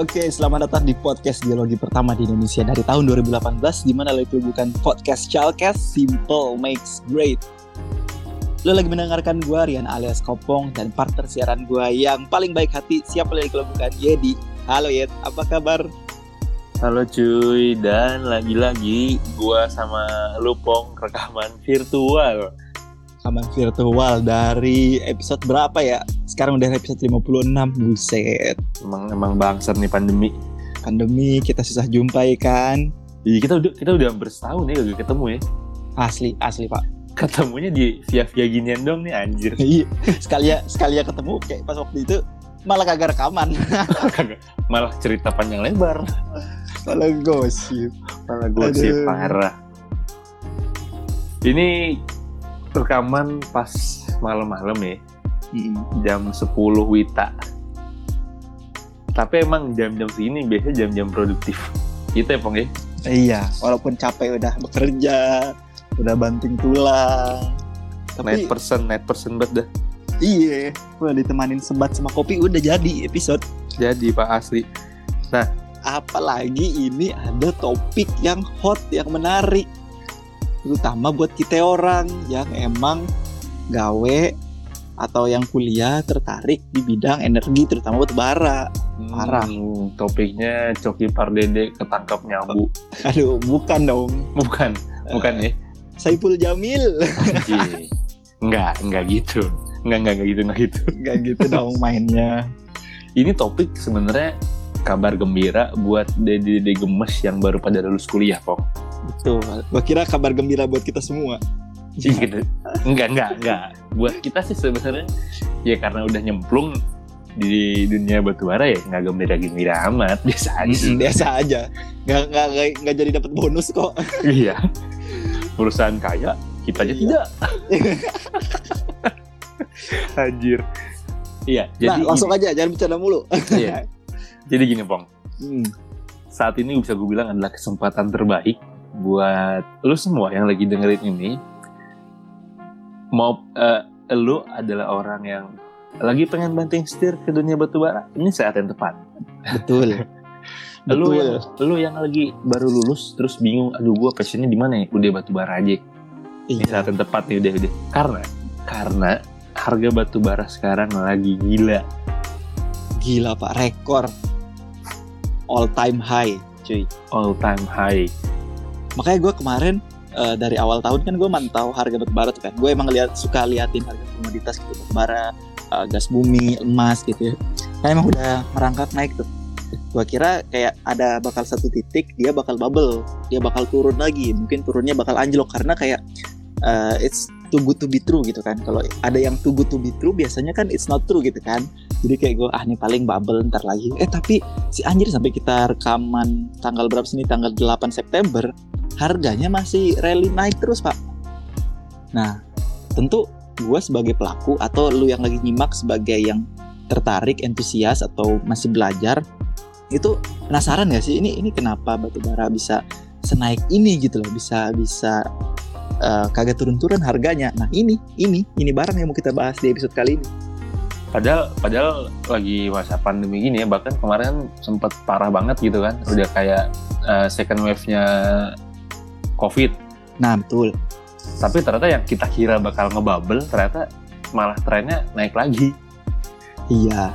Oke, selamat datang di podcast geologi pertama di Indonesia dari tahun 2018 di mana lo itu bukan podcast Chalkes Simple Makes Great. Lo lagi mendengarkan gue Rian alias Kopong dan partner siaran gue yang paling baik hati siapa lagi kalau bukan Yedi. Halo Yed, apa kabar? Halo cuy, dan lagi-lagi gua sama Lupong rekaman virtual. Rekaman virtual dari episode berapa ya? Sekarang udah episode 56, buset. Emang emang bangsat nih pandemi. Pandemi kita susah jumpai kan? Iya kita udah kita udah hampir setahun ya gak ketemu ya. Asli, asli pak. Ketemunya di via via ginian dong nih anjir. Iya, sekali ya sekali ya ketemu kayak pas waktu itu malah kagak rekaman. Malah cerita panjang lebar. malah gosip. Malah gosip Aduh. parah. Ini rekaman pas malam-malam ya, jam 10 Wita. Tapi emang jam-jam segini biasanya jam-jam produktif. Gitu ya, Pong ya? Iya, walaupun capek udah bekerja, udah banting tulang. Night Tapi person, night person banget dah. iya, udah ditemanin sebat sama kopi udah jadi episode. Jadi Pak asli. Apalagi ini ada topik yang hot, yang menarik. Terutama buat kita orang yang emang gawe atau yang kuliah tertarik di bidang energi terutama batu bara. Parah. Hmm, topiknya Coki Pardede ketangkap nyambu. Aduh, bukan dong. Bukan, bukan ya. Saiful Jamil. Enggak, enggak gitu. Enggak, enggak, enggak gitu, enggak gitu. Gak gitu dong mainnya. Ini topik sebenarnya kabar gembira buat dede-dede gemes yang baru pada lulus kuliah, Pok. Betul. Gua kira kabar gembira buat kita semua. Iya gitu. Enggak, enggak, enggak. Buat kita sih sebenarnya ya karena udah nyemplung di dunia batubara ya nggak gembira-gembira amat biasa aja. Mm, Biasa aja. Gak, gak, gak, gak jadi dapat bonus kok. iya perusahaan kaya kita aja Iya. tidak anjir iya jadi nah, langsung aja, jangan bercanda mulu. Iya. jadi gini pong Hmm, saat ini bisa gue bilang adalah kesempatan terbaik buat lu semua yang lagi dengerin ini mau eh, lu adalah orang yang lagi pengen banting setir ke dunia batubara ini saat yang tepat betul. lu Betul. yang lu yang lagi baru lulus terus bingung aduh gua passionnya di mana ya udah batubara aja ini Iya. saat yang tepat nih udah udah karena karena harga batu bara sekarang lagi gila Gila pak, rekor. All time high, cuy. all time high Makanya gue kemarin eh, dari awal tahun kan gue mantau harga batu bara tuh kan. Gue emang lihat suka liatin harga komoditas gitu batu bara, eh, gas bumi, emas gitu ya. Kan emang udah merangkak naik tuh. Gue kira kayak ada bakal satu titik dia bakal bubble, dia bakal turun lagi. Mungkin turunnya bakal anjlok karena kayak eh, it's too good to be true gitu kan. Kalau ada yang too good to be true biasanya kan it's not true gitu kan. Jadi kayak gue ah ini paling bubble ntar lagi. Eh tapi si anjir sampai kita rekaman tanggal berapa sini tanggal 8 September harganya masih rally naik terus pak. Nah tentu gue sebagai pelaku atau lu yang lagi nyimak sebagai yang tertarik entusias atau masih belajar itu penasaran gak sih ini ini kenapa batu bara bisa senaik ini gitu loh bisa bisa eh, kagak turun-turun harganya. Nah ini ini ini barang yang mau kita bahas di episode kali ini. padahal padahal lagi masa pandemi gini ya bahkan kemarin sempat parah banget gitu kan udah kayak eh, second wave-nya covid Nah betul. tapi ternyata yang kita kira bakal ngebubble ternyata malah trennya naik lagi Iya.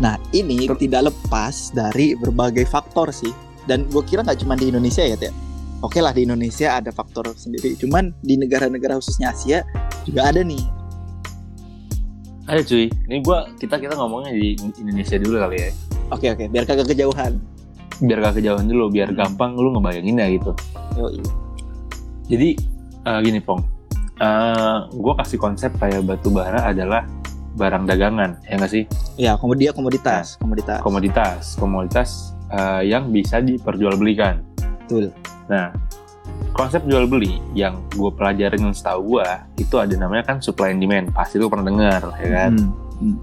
Nah ini Ter- tidak lepas dari berbagai faktor sih. Dan gue kira nggak cuma di Indonesia ya, Teh. Oke lah di Indonesia ada faktor sendiri. Cuman di negara-negara khususnya Asia juga ada nih. ayo cuy ini gua kita kita ngomongnya di Indonesia dulu kali ya Oke oke, biar kagak kejauhan. biar gak kejauhan dulu biar gampang lu ngebayangin ya gitu Yoi. jadi eh, gini pong Eh gue kasih konsep kayak batu bara adalah barang dagangan ya nggak sih Ya komodi komoditas, komoditas. komoditas komoditas eh, yang bisa diperjualbelikan Betul. Nah konsep jual beli yang gue pelajarin yang setahu gue itu ada namanya kan supply and demand. Pasti lu pernah dengar ya kan? Hmm, hmm.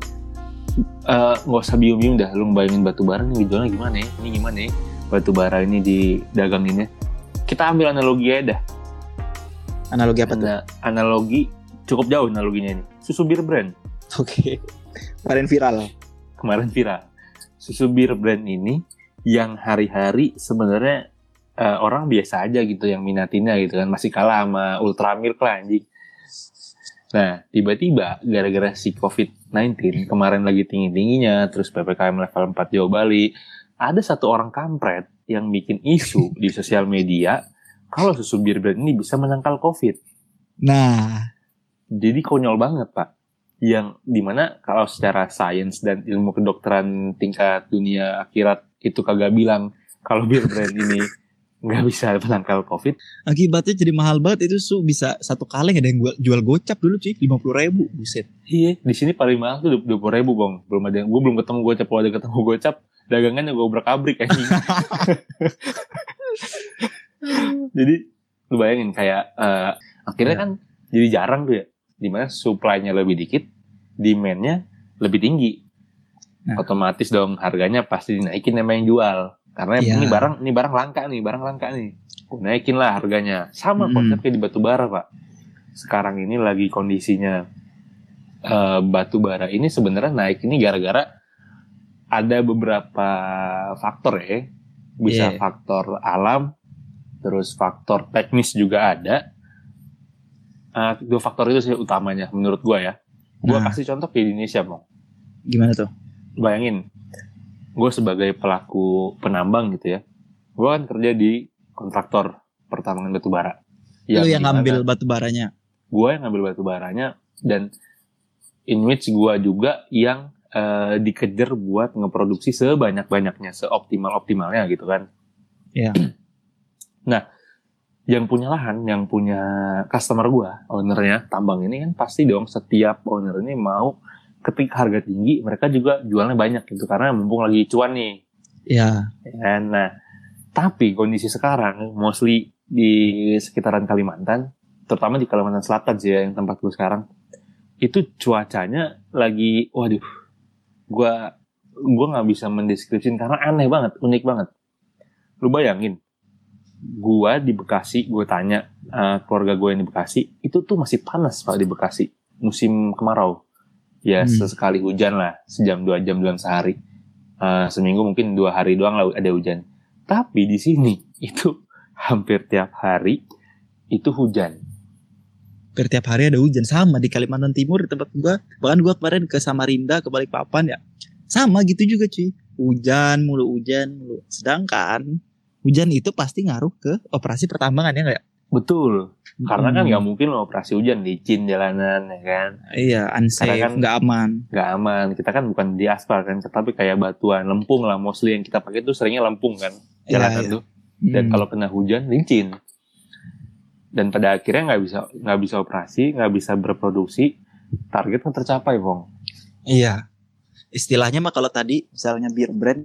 Eh, nggak usah bingung-bingung dah lu bayangin batu bara nih dijualnya gimana ya? Ini gimana ya? Batu bara ini didaganginnya. Kita ambil analogi aja dah. Analogi apa tuh? Ana- analogi cukup jauh analoginya ini. Susu bir brand. Oke. Kemarin viral. kemarin viral. Susu bir brand ini yang hari-hari sebenarnya eh, orang biasa aja gitu yang minatinnya gitu kan masih kalah sama Ultramilk lah anjing. Nah, tiba-tiba gara-gara si COVID-19 kemarin lagi tinggi-tingginya, terus PPKM level 4 Jawa Bali, ada satu orang kampret yang bikin isu di sosial media kalau susu bir brand ini bisa menangkal COVID. Nah, Jadi konyol banget, Pak. Yang di mana kalau secara sains dan ilmu kedokteran tingkat dunia akhirat itu kagak bilang kalau bir brand ini nggak bisa menangkal COVID, akibatnya jadi mahal banget itu su bisa satu kaleng ada yang gua jual gocap dulu cuy lima puluh ribu buset. Iya, di sini paling mahal tuh dua puluh ribu bang. Belum ada yang, gue belum ketemu gocap. Kalau ada ketemu gocap, dagangannya gue obrak abrik anjing. jadi lu bayangin kayak eh, akhirnya Iya. kan jadi jarang tuh ya. Di mana supply-nya lebih dikit, demand-nya lebih tinggi. Nah. Otomatis dong harganya pasti dinaikin sama yang jual. Karena Iya. ini barang ini barang langka nih, barang langka nih. Naikin lah harganya. Sama Mm. konsep kayak di batu bara, Pak. Sekarang ini lagi kondisinya eh, batu bara ini sebenarnya naik ini gara-gara ada beberapa faktor ya. Bisa Iya. faktor alam, terus faktor teknis juga ada. Eh, dua faktor itu sih utamanya menurut gua ya. Gua Nah. kasih contoh ke Indonesia, Bang Gimana tuh? bayangin gue sebagai pelaku penambang gitu ya gue kan kerja di kontraktor pertambangan batu bara Lu yang ngambil batu baranya. gue yang ngambil batu baranya dan in which gue juga yang eh, dikejar buat ngeproduksi sebanyak banyaknya seoptimal optimalnya gitu kan Iya. nah yang punya lahan yang punya customer gue ownernya tambang ini kan pasti dong setiap owner ini mau ketika harga tinggi mereka juga jualnya banyak gitu karena mumpung lagi cuan nih Ya. Ya, Nah, tapi kondisi sekarang mostly di sekitaran Kalimantan, terutama di Kalimantan Selatan sih ya, yang tempat gue sekarang, itu cuacanya lagi, waduh, gua gua nggak bisa mendeskripsikan karena aneh banget, unik banget. Lu bayangin, gua di Bekasi, gue tanya eh, keluarga gue yang di Bekasi, itu tuh masih panas pak di Bekasi, musim kemarau. Ya Hmm. sesekali hujan lah, sejam dua jam dalam sehari. Eh, seminggu mungkin dua hari doang lah ada hujan. Tapi di sini itu hampir tiap hari itu hujan. Hampir tiap hari ada hujan sama di Kalimantan Timur di tempat gua. Bahkan gua kemarin ke Samarinda, ke Balikpapan ya. Sama gitu juga cuy. Hujan mulu hujan mulu. Sedangkan hujan itu pasti ngaruh ke operasi pertambangan ya nggak ya? Betul. Karena kan Hmm. nggak mungkin lo operasi hujan licin jalanan ya kan, Iya, unsafe, kan- nggak aman. nggak aman. Kita kan bukan di aspal kan, tapi kayak batuan lempung lah. Mostly yang kita pakai tuh seringnya lempung kan, Iya, jalanan iya. tuh. Dan Hmm. kalau kena hujan licin. Dan pada akhirnya nggak bisa nggak bisa operasi, nggak bisa berproduksi. Target kan tercapai, Bong. Iya. Istilahnya mah kalau tadi misalnya beer brand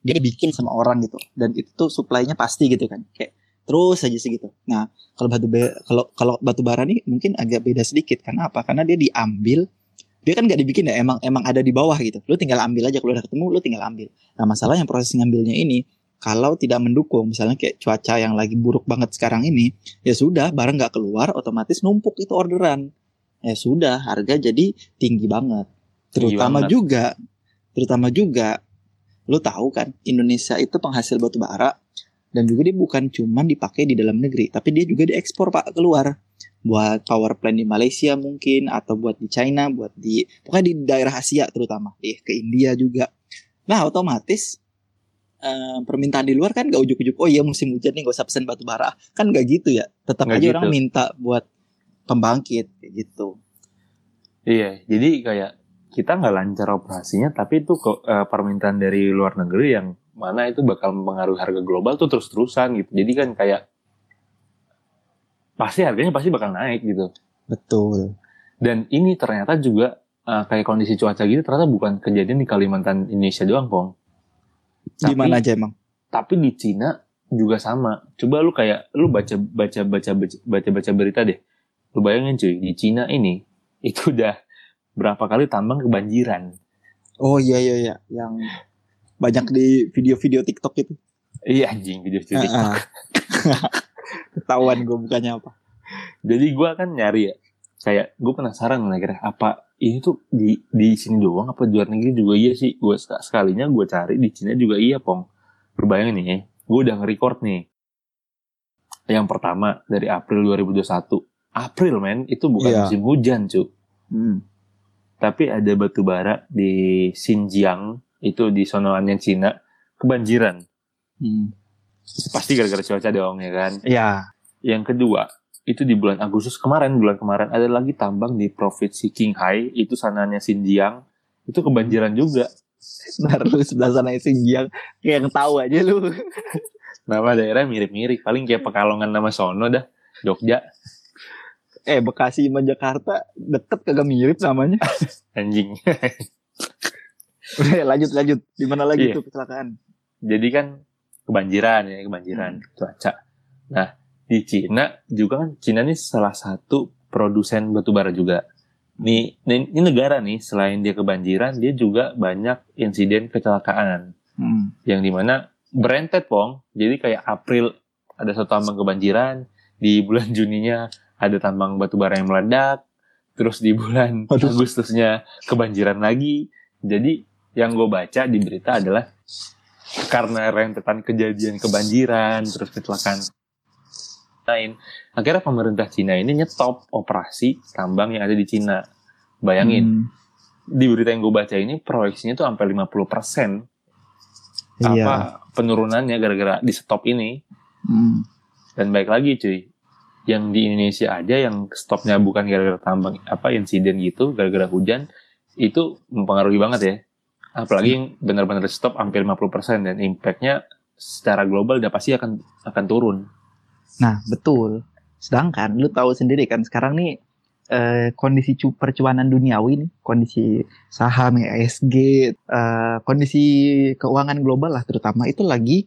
dia bikin sama orang gitu dan itu tuh supply-nya pasti gitu kan. Kayak terus aja segitu. Nah, kalau batu ba- kalau kalau batu bara nih mungkin agak beda sedikit karena apa? Karena dia diambil dia kan nggak dibikin ya emang emang ada di bawah gitu. Lu tinggal ambil aja kalau udah ketemu lu tinggal ambil. Nah, masalahnya proses ngambilnya ini kalau tidak mendukung misalnya kayak cuaca yang lagi buruk banget sekarang ini ya sudah barang nggak keluar otomatis numpuk itu orderan ya sudah harga jadi tinggi banget Tinggi terutama banget. juga terutama juga lu tahu kan Indonesia itu penghasil batu bara dan juga dia bukan cuman dipakai di dalam negeri tapi dia juga diekspor pak keluar. Buat power plant di Malaysia mungkin atau buat di China buat di pokoknya di daerah Asia terutama. Di ke India juga. Nah otomatis eh, permintaan di luar kan gak ujuk-ujuk oh iya musim hujan nih gak usah pesen batu bara. Kan gak gitu ya. Tetap Nggak aja gitu. orang minta buat pembangkit kayak gitu. Iya, jadi kayak kita nggak lancar operasinya, tapi itu ke, eh, permintaan dari luar negeri yang mana itu bakal mempengaruhi harga global tuh terus-terusan gitu. Jadi kan kayak pasti harganya pasti bakal naik gitu. betul Dan ini ternyata juga eh, kayak kondisi cuaca gitu ternyata bukan kejadian di Kalimantan Indonesia doang, Pong. di mana aja emang Tapi di Cina juga sama. Coba lu kayak lu baca baca baca baca baca berita deh. Lu bayangin cuy, di Cina ini itu udah berapa kali tambang kebanjiran. Oh iya iya iya yang banyak di video-video TikTok itu. Iya anjing video video TikTok. Ah, ah. Ketahuan gue bukannya apa. Jadi gua kan nyari ya kayak gue penasaran lah kira apa ini tuh di di sini doang apa di luar negeri juga iya sih gue sekalinya gue cari di Cina juga iya pong berbayang nih gue udah nge-record nih yang pertama dari April 2021 April men itu bukan Iya. musim hujan cu Hmm. tapi ada batu bara di Xinjiang itu di sonoannya Cina. Kebanjiran. Hmm. pasti gara-gara cuaca dong ya kan? Ya, yang kedua itu di bulan Agustus kemarin bulan kemarin ada lagi tambang di provinsi Qinghai. Itu sananya Xinjiang. Itu kebanjiran juga. Ntar lu sebelah sana Xinjiang. Kayak yang tahu aja lu. nama daerah mirip-mirip. Paling kayak Pekalongan nama sono dah. Jogja. Eh Bekasi sama Jakarta deket kagak mirip namanya. anjing Udah ya, lanjut lanjut. Di mana lagi Iya. tuh kecelakaan? jadi kan kebanjiran ya kebanjiran cuaca nah di Cina juga kan Cina ini salah satu produsen batu bara juga nih ini, ini negara nih selain dia kebanjiran dia juga banyak insiden kecelakaan Hmm. yang di mana berentet pong jadi kayak April ada satu tambang kebanjiran di bulan Juninya ada tambang batu bara yang meledak terus di bulan Aduh. Agustusnya kebanjiran lagi jadi yang gue baca di berita adalah karena rentetan kejadian kebanjiran terus kecelakaan. Lain. Akhirnya pemerintah Cina ini nyetop operasi tambang yang ada di Cina. Bayangin. Hmm. di berita yang gue baca ini proyeksinya tuh sampai 50% Iya. apa penurunannya gara-gara di stop ini? Hmm. dan baik lagi cuy. Yang di Indonesia aja yang stopnya bukan gara-gara tambang apa insiden gitu gara-gara hujan itu mempengaruhi banget ya apalagi yang benar-benar stop hampir 50% dan impactnya secara global udah pasti akan akan turun Nah, betul. Sedangkan lu tahu sendiri kan sekarang nih eh, kondisi cu- percuanan duniawi nih, kondisi saham ESG, eh, kondisi keuangan global lah terutama itu lagi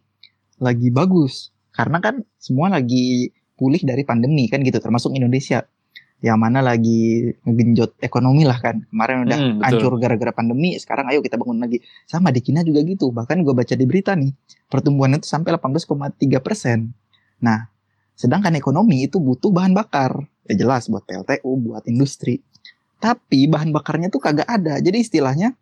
lagi bagus. Karena kan semua lagi pulih dari pandemi kan gitu, termasuk Indonesia. Yang mana lagi ngegenjot ekonomi lah kan. Kemarin udah Hmm, hancur gara-gara pandemi, sekarang ayo kita bangun lagi. Sama di Cina juga gitu. Bahkan gue baca di berita nih, pertumbuhannya itu sampai 18,3 persen. Nah, sedangkan ekonomi itu butuh bahan bakar. Ya jelas buat PLTU, buat industri. Tapi bahan bakarnya tuh kagak ada. Jadi istilahnya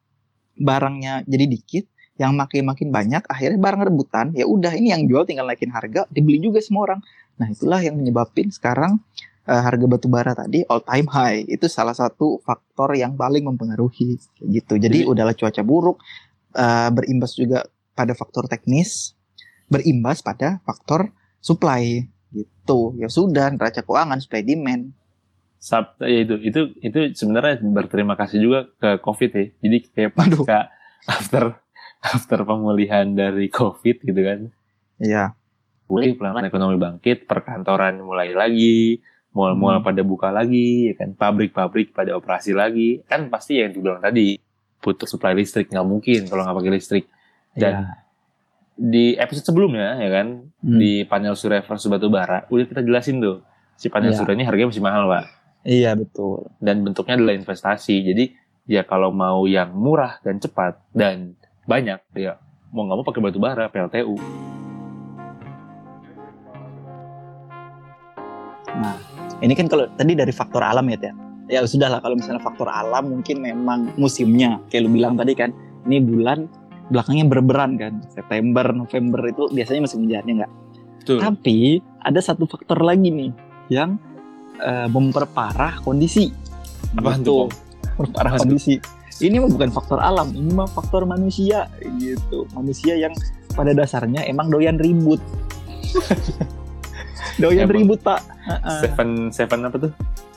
barangnya jadi dikit, yang makin makin banyak, akhirnya barang rebutan. Ya udah ini yang jual tinggal naikin harga, dibeli juga semua orang. Nah itulah yang menyebabkan sekarang eh, harga batu bara tadi all time high. Itu salah satu faktor yang paling mempengaruhi gitu. Jadi Jadi- udahlah cuaca buruk, eh, berimbas juga pada faktor teknis, berimbas pada faktor supply gitu. Ya sudah neraca keuangan supply demand. Sab, ya itu itu itu sebenarnya berterima kasih juga ke COVID ya jadi kayak Aduh. pasca after after pemulihan dari COVID gitu kan Iya. Pulih pelan ekonomi bangkit, perkantoran mulai lagi, mall-mall Hmm. pada buka lagi, ya kan pabrik-pabrik pada operasi lagi, kan pasti yang dibilang tadi putus supply listrik nggak mungkin kalau nggak pakai listrik. Dan Iya. di episode sebelumnya ya kan Hmm. di panel surya versus batu bara udah kita jelasin tuh si panel Iya. surya ini harganya masih mahal pak Iya betul. dan bentuknya adalah investasi. Jadi ya kalau mau yang murah dan cepat dan banyak ya mau nggak mau pakai batu bara PLTU. Ini kan kalau tadi dari faktor alam ya, Tia. Ya sudah lah kalau misalnya faktor alam mungkin memang musimnya. Kayak lu bilang tadi kan, ini bulan belakangnya berberan kan. September, November itu biasanya musim hujannya nggak. Betul. Tapi ada satu faktor lagi nih yang eh, memperparah kondisi. Gitu. tuh, Pong? Memperparah kondisi. Ini mah bukan faktor alam, ini mah faktor manusia gitu. Manusia yang pada dasarnya emang doyan ribut. doyan Emang. ribut, Pak. Heeh. Seven Seven apa tuh?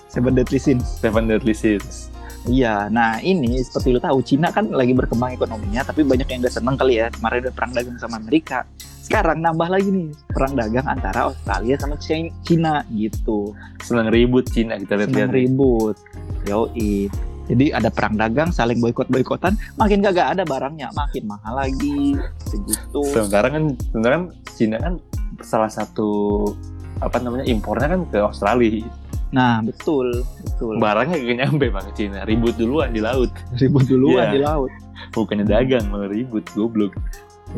Seven Deadly Sins. Seven Deadly Sins. Iya, nah ini seperti lu tahu Cina kan lagi berkembang ekonominya, tapi banyak yang gak seneng kali ya kemarin udah perang dagang sama Amerika. Sekarang nambah lagi nih perang dagang antara Australia sama Cina gitu. Senang ribut Cina kita lihat-lihat. Senang ribut. Yoi. Jadi ada perang dagang, saling boykot-boykotan, makin gak ada barangnya, makin mahal lagi. Begitu. Sementara kan sebenarnya kan Cina kan salah satu apa namanya impornya kan ke Australia. Nah, betul, betul. Barangnya gak nyampe bang ke Cina. Ribut duluan di laut. Ribut duluan Iya. di laut. Bukannya dagang malah ribut goblok.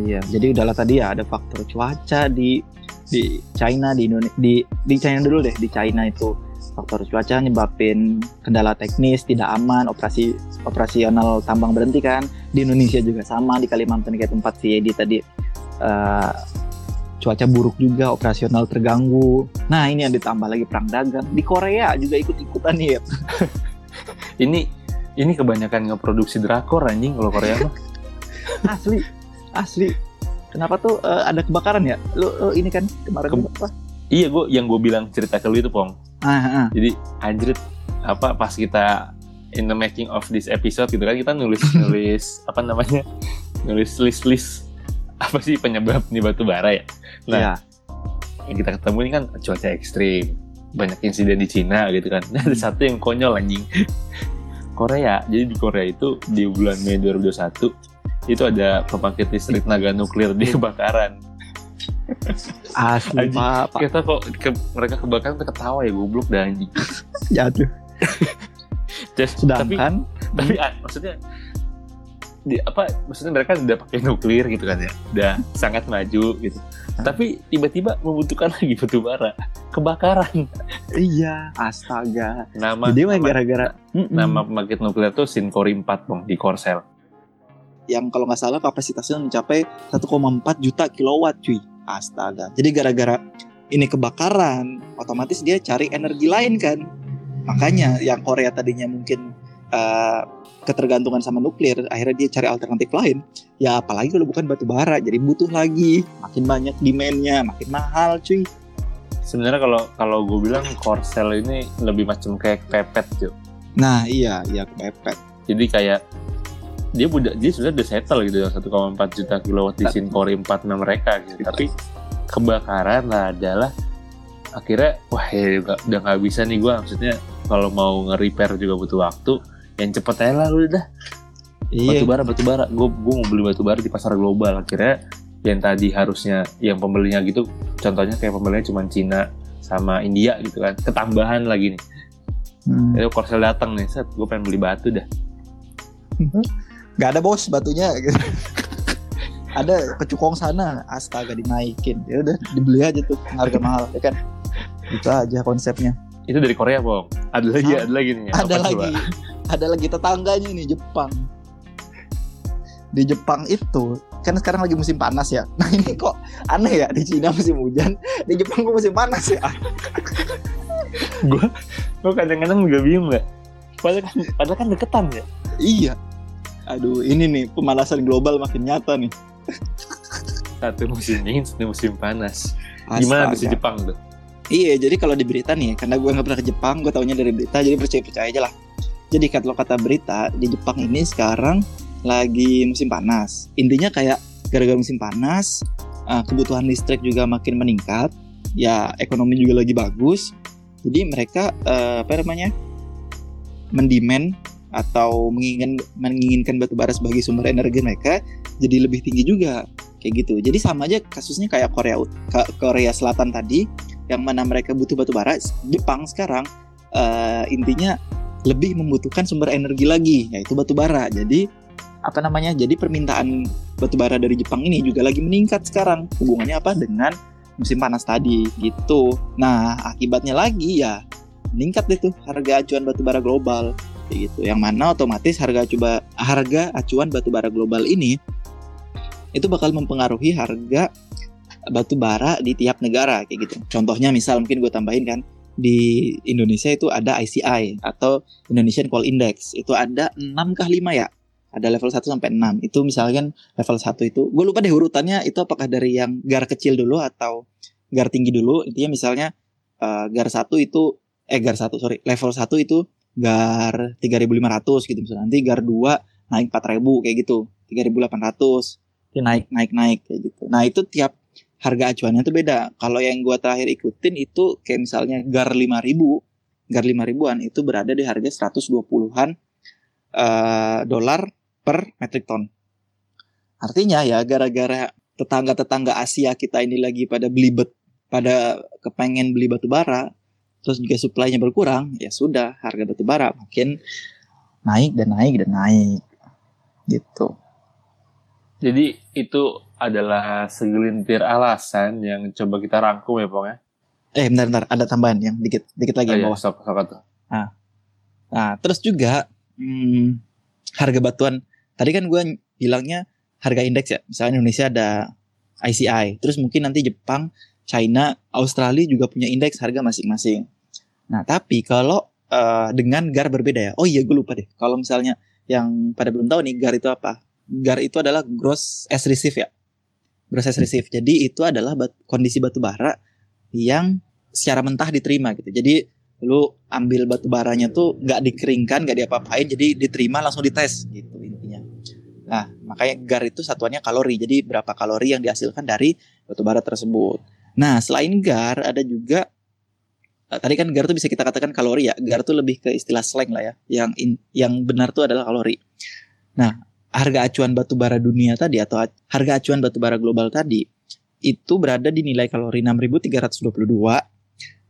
Iya, jadi udahlah tadi ya ada faktor cuaca di di China di Indonesia di di China dulu deh di China itu faktor cuaca nyebabin kendala teknis tidak aman operasi operasional tambang berhenti kan di Indonesia juga sama di Kalimantan kayak tempat si Edi tadi uh, cuaca buruk juga operasional terganggu. Nah ini yang ditambah lagi perang dagang. Di Korea juga ikut ikutan nih ya ini ini kebanyakan ngeproduksi drakor anjing kalau Korea mah. Asli asli. Kenapa tuh uh, ada kebakaran ya? Lu, lu ini kan kemarin Ke apa? Iya gue yang gue bilang cerita ke lu itu pong. Ah, ah. jadi anjrit apa pas kita in the making of this episode gitu kan kita nulis nulis apa namanya? Nulis list list apa sih penyebab nih batu bara ya nah yeah. yang kita ketemu ini kan cuaca ekstrim banyak insiden di Cina gitu kan nah, ada satu yang konyol anjing Korea jadi di Korea itu di bulan Mei 2021 itu ada pembangkit listrik naga nuklir di kebakaran Asli pak, pak. Kita kok ke, mereka kebakaran kita ketawa ya goblok dan anjing. Jatuh. Just, Sedangkan tapi, tapi maksudnya di apa maksudnya mereka sudah pakai nuklir gitu kan ya. Udah sangat maju gitu. Tapi tiba-tiba membutuhkan lagi batu bara. Kebakaran. Iya astaga. Nama jadi gara-gara nama pembangkit nuklir tuh Sinkori 4 bang di Korsel yang kalau nggak salah kapasitasnya mencapai 1,4 juta kilowatt cuy. Astaga. Jadi gara-gara ini kebakaran, otomatis dia cari energi lain kan. Makanya yang Korea tadinya mungkin uh, ketergantungan sama nuklir, akhirnya dia cari alternatif lain. Ya apalagi kalau bukan batu bara, jadi butuh lagi, makin banyak demandnya, makin mahal cuy. Sebenarnya kalau kalau gue bilang Korsel ini lebih macam kayak pepet cuy. Nah iya, iya pepet. Jadi kayak dia udah dia sudah udah settle gitu ya 1,4 juta kilowatt di Sinkori 46 mereka gitu. Tapi kebakaran lah adalah akhirnya wah ya juga udah nggak bisa nih gue maksudnya kalau mau nge-repair juga butuh waktu yang cepet aja lah udah. Iya. batu bara batu bara gue gue mau beli batu bara di pasar global. Akhirnya yang tadi harusnya yang pembelinya gitu contohnya kayak pembelinya cuma Cina sama India gitu kan. Ketambahan lagi nih. Hmm. itu Korsel datang nih set gue pengen beli batu dah. Nggak ada bos batunya. Gitu. ada kecukong sana. Astaga dinaikin. Ya udah dibeli aja tuh harga mahal ya kan? Itu aja konsepnya itu dari Korea bong. Ada lagi ah, ada lagi nih. Ada Apa lagi. Coba? ada lagi tetangganya nih Jepang. Di Jepang itu kan sekarang lagi musim panas ya. Nah ini kok aneh ya? Di Cina musim hujan di Jepang kok musim panas ya? Gue gue kadang-kadang juga bingung gak padahal kan padahal kan deketan ya? Iya. Aduh ini nih pemanasan global makin nyata nih. Satu musim dingin satu musim panas. Astaga. gimana di Jepang tuh iya jadi kalau di berita nih karena gue nggak pernah ke Jepang gue tahunya dari berita jadi percaya percaya aja lah. Jadi kalau kata berita di Jepang ini sekarang lagi musim panas. Intinya kayak gara-gara musim panas eh, kebutuhan listrik juga makin meningkat ya ekonomi juga lagi bagus. Jadi mereka eh, apa namanya mendimen atau menginginkan menginginkan batu bara sebagai sumber energi mereka jadi lebih tinggi juga kayak gitu. Jadi sama aja kasusnya kayak Korea Korea Selatan tadi yang mana mereka butuh batu bara, Jepang sekarang uh, intinya lebih membutuhkan sumber energi lagi yaitu batu bara. Jadi apa namanya? Jadi permintaan batu bara dari Jepang ini juga lagi meningkat sekarang. Hubungannya apa dengan musim panas tadi gitu. Nah, akibatnya lagi ya meningkat tuh harga acuan batu bara global gitu. Yang mana otomatis harga coba harga acuan batu bara global ini itu bakal mempengaruhi harga batu bara di tiap negara kayak gitu. Contohnya misal mungkin gue tambahin kan di Indonesia itu ada ICI atau Indonesian Coal Index. Itu ada 6 kah 5 ya? Ada level 1 sampai 6. Itu misalkan level 1 itu gue lupa deh urutannya itu apakah dari yang gar kecil dulu atau gar tinggi dulu. Intinya misalnya uh, gar 1 itu eh gar 1 sorry, level 1 itu gar 3.500 gitu misalnya nanti gar 2 naik 4.000 kayak gitu 3.800 dia naik naik naik kayak gitu nah itu tiap harga acuannya tuh beda kalau yang gua terakhir ikutin itu kayak misalnya gar 5.000 gar 5 ribuan itu berada di harga 120-an uh, dolar per metric ton artinya ya gara-gara tetangga-tetangga Asia kita ini lagi pada belibet pada kepengen beli batu bara terus juga supply-nya berkurang, ya sudah harga batu bara makin naik dan naik dan naik. Gitu. Jadi itu adalah segelintir alasan yang coba kita rangkum ya, Pong ya. Eh bentar bentar ada tambahan yang dikit dikit lagi Oh, yang iya, bawah. sok, sok tuh. Nah terus juga hmm, harga batuan tadi kan gue bilangnya harga indeks ya. Misalnya Indonesia ada ICI, terus mungkin nanti Jepang, China, Australia juga punya indeks harga masing-masing. Nah tapi kalau eh, dengan GAR berbeda ya. Oh iya gue lupa deh. Kalau misalnya yang pada belum tahu nih GAR itu apa? GAR itu adalah gross as receive ya. Gross as receive. Jadi itu adalah bat- kondisi batu bara yang secara mentah diterima gitu. Jadi lu ambil batu baranya tuh nggak dikeringkan, nggak diapa-apain, jadi diterima langsung dites gitu intinya. Nah makanya GAR itu satuannya kalori. Jadi berapa kalori yang dihasilkan dari batu bara tersebut. Nah selain GAR ada juga eh, tadi kan GAR tuh bisa kita katakan kalori ya. GAR tuh lebih ke istilah slang lah ya. Yang in- yang benar tuh adalah kalori. Nah harga acuan batu bara dunia tadi atau harga acuan batu bara global tadi itu berada di nilai kalori 6322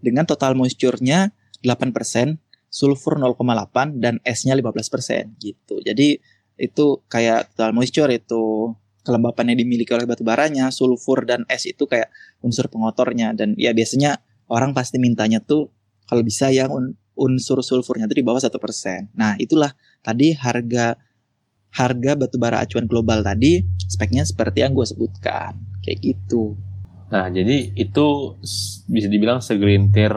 dengan total moisture-nya 8%, sulfur 0,8 dan S-nya 15% gitu. Jadi itu kayak total moisture itu kelembapan yang dimiliki oleh batu baranya, sulfur dan es itu kayak unsur pengotornya dan ya biasanya orang pasti mintanya tuh kalau bisa yang un- unsur sulfurnya itu di bawah satu persen. Nah itulah tadi harga harga batu bara acuan global tadi speknya seperti yang gue sebutkan kayak gitu. Nah, jadi itu bisa dibilang segelintir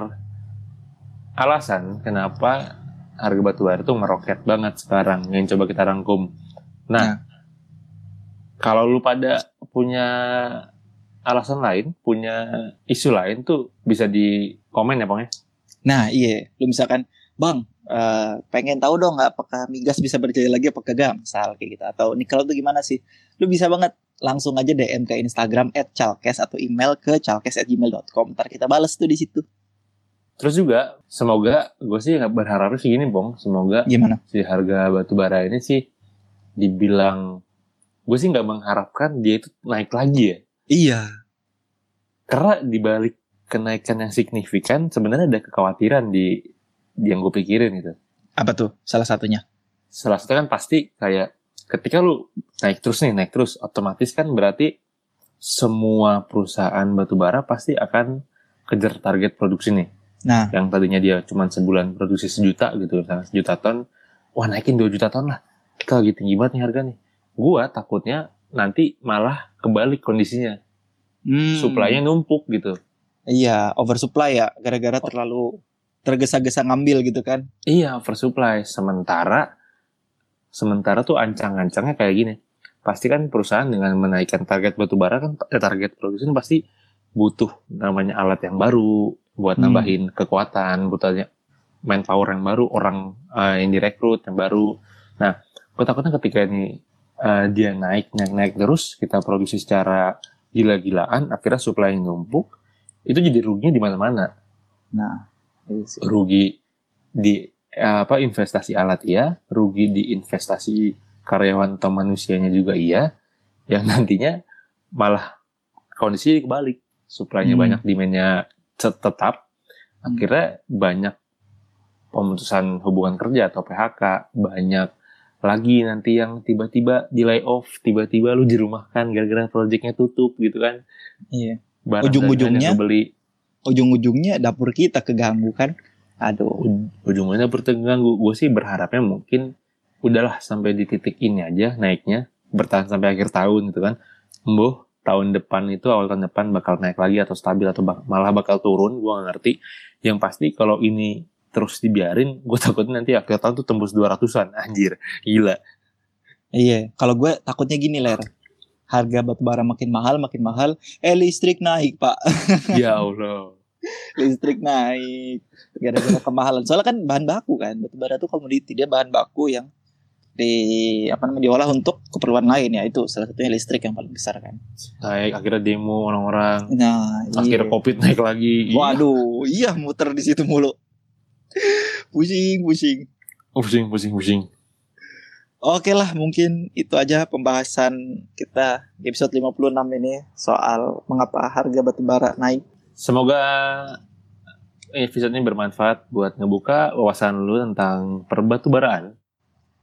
alasan kenapa harga batu bara itu meroket banget sekarang yang coba kita rangkum. Nah, Nah. kalau lu pada punya alasan lain, punya isu lain tuh bisa di komen ya, Bang ya. Nah iya, lu misalkan bang eh, pengen tahu dong nggak apakah migas bisa berjaya lagi apa kagak misal kayak gitu atau nikel tuh gimana sih? Lu bisa banget langsung aja DM ke Instagram @chalkes atau email ke chalkes@gmail.com. Ntar kita balas tuh di situ. Terus juga semoga gue sih berharap sih gini, Bang. Semoga Gimana? si harga batu bara ini sih dibilang gue sih nggak mengharapkan dia itu naik lagi ya. Iya. Karena dibalik kenaikan yang signifikan sebenarnya ada kekhawatiran di yang gue pikirin gitu. Apa tuh salah satunya? Salah satu kan pasti kayak ketika lu naik terus nih naik terus otomatis kan berarti semua perusahaan batu bara pasti akan kejar target produksi nih. Nah. Yang tadinya dia cuma sebulan produksi sejuta gitu misalnya sejuta ton, wah naikin 2 juta ton lah. Kita lagi tinggi banget nih harga nih. Gua takutnya nanti malah kebalik kondisinya. Hmm, Supply-nya numpuk gitu. Iya, oversupply ya, gara-gara terlalu tergesa-gesa ngambil gitu kan? Iya, oversupply. Sementara sementara tuh ancang-ancangnya kayak gini. Pasti kan perusahaan dengan menaikkan target batu bara kan eh, target produksi pasti butuh namanya alat yang baru buat Hmm. nambahin kekuatan, butuhnya manpower yang baru, orang eh, yang direkrut yang baru. Nah, gue takutnya ketika ini eh, dia naik naik naik terus, kita produksi secara gila-gilaan, akhirnya supply yang numpuk, itu jadi ruginya di mana-mana Nah. Rugi di apa investasi alat iya, rugi di investasi karyawan atau manusianya juga iya, yang nantinya malah kondisi kebalik, supply-nya Hmm. banyak, demand-nya tetap, akhirnya banyak pemutusan hubungan kerja atau PHK, banyak lagi nanti yang tiba-tiba di layoff, tiba-tiba lu dirumahkan gara-gara proyeknya tutup gitu kan. Iya. Ujung-ujungnya- beli Ujung-ujungnya dapur kita keganggu kan? Aduh. Uj- ujungnya berteganggu gue sih berharapnya mungkin udahlah sampai di titik ini aja naiknya bertahan sampai akhir tahun gitu kan. Embuh tahun depan itu awal tahun depan bakal naik lagi atau stabil atau bak- malah bakal turun gue gak ngerti. Yang pasti kalau ini terus dibiarin gue takutnya nanti akhir tahun tuh tembus 200an anjir. Gila. Iya, kalau gue takutnya gini ler, harga batu bara makin mahal makin mahal, eh listrik naik pak, ya Allah. Listrik naik. Gara-gara kemahalan. Soalnya kan bahan baku kan, batu bara tuh komoditi. Dia bahan baku yang di apa namanya diolah untuk keperluan lain. Ya itu salah satunya listrik yang paling besar kan. naik akhirnya demo orang-orang. Nah, akhirnya iya. covid naik lagi. Ih, Waduh, iya muter di situ mulu. pusing, pusing. pusing pusing pusing Oke lah, mungkin itu aja pembahasan kita di episode 56 ini soal mengapa harga batu bara naik. Semoga episode ini bermanfaat buat ngebuka wawasan lu tentang perbatubaraan.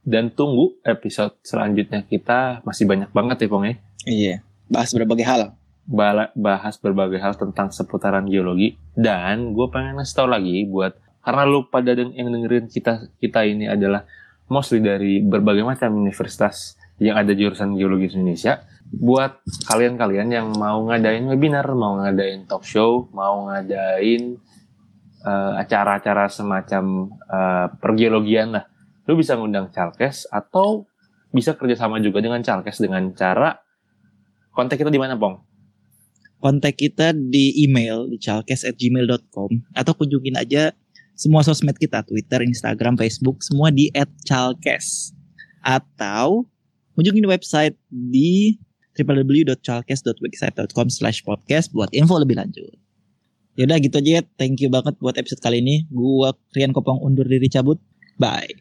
Dan tunggu episode selanjutnya kita masih banyak banget ya Pong ya. Iya, bahas berbagai hal. bala- bahas berbagai hal tentang seputaran geologi dan gue pengen ngasih tau lagi buat karena lu pada yang dengerin kita kita ini adalah mostly dari berbagai macam universitas yang ada jurusan geologi Indonesia buat kalian-kalian yang mau ngadain webinar, mau ngadain talk show, mau ngadain eh, acara-acara semacam eh, pergeologian lah. Lu bisa ngundang Calkes atau bisa kerjasama juga dengan Calkes dengan cara kontak kita di mana, Pong? kontak kita di email di chalkes@gmail.com atau kunjungin aja semua sosmed kita Twitter, Instagram, Facebook semua di @chalkes atau kunjungin website di www.chalkes.website.com/podcast buat info lebih lanjut. Yaudah gitu aja ya. Thank you banget buat episode kali ini. Gua Rian Kopong undur diri cabut. Bye.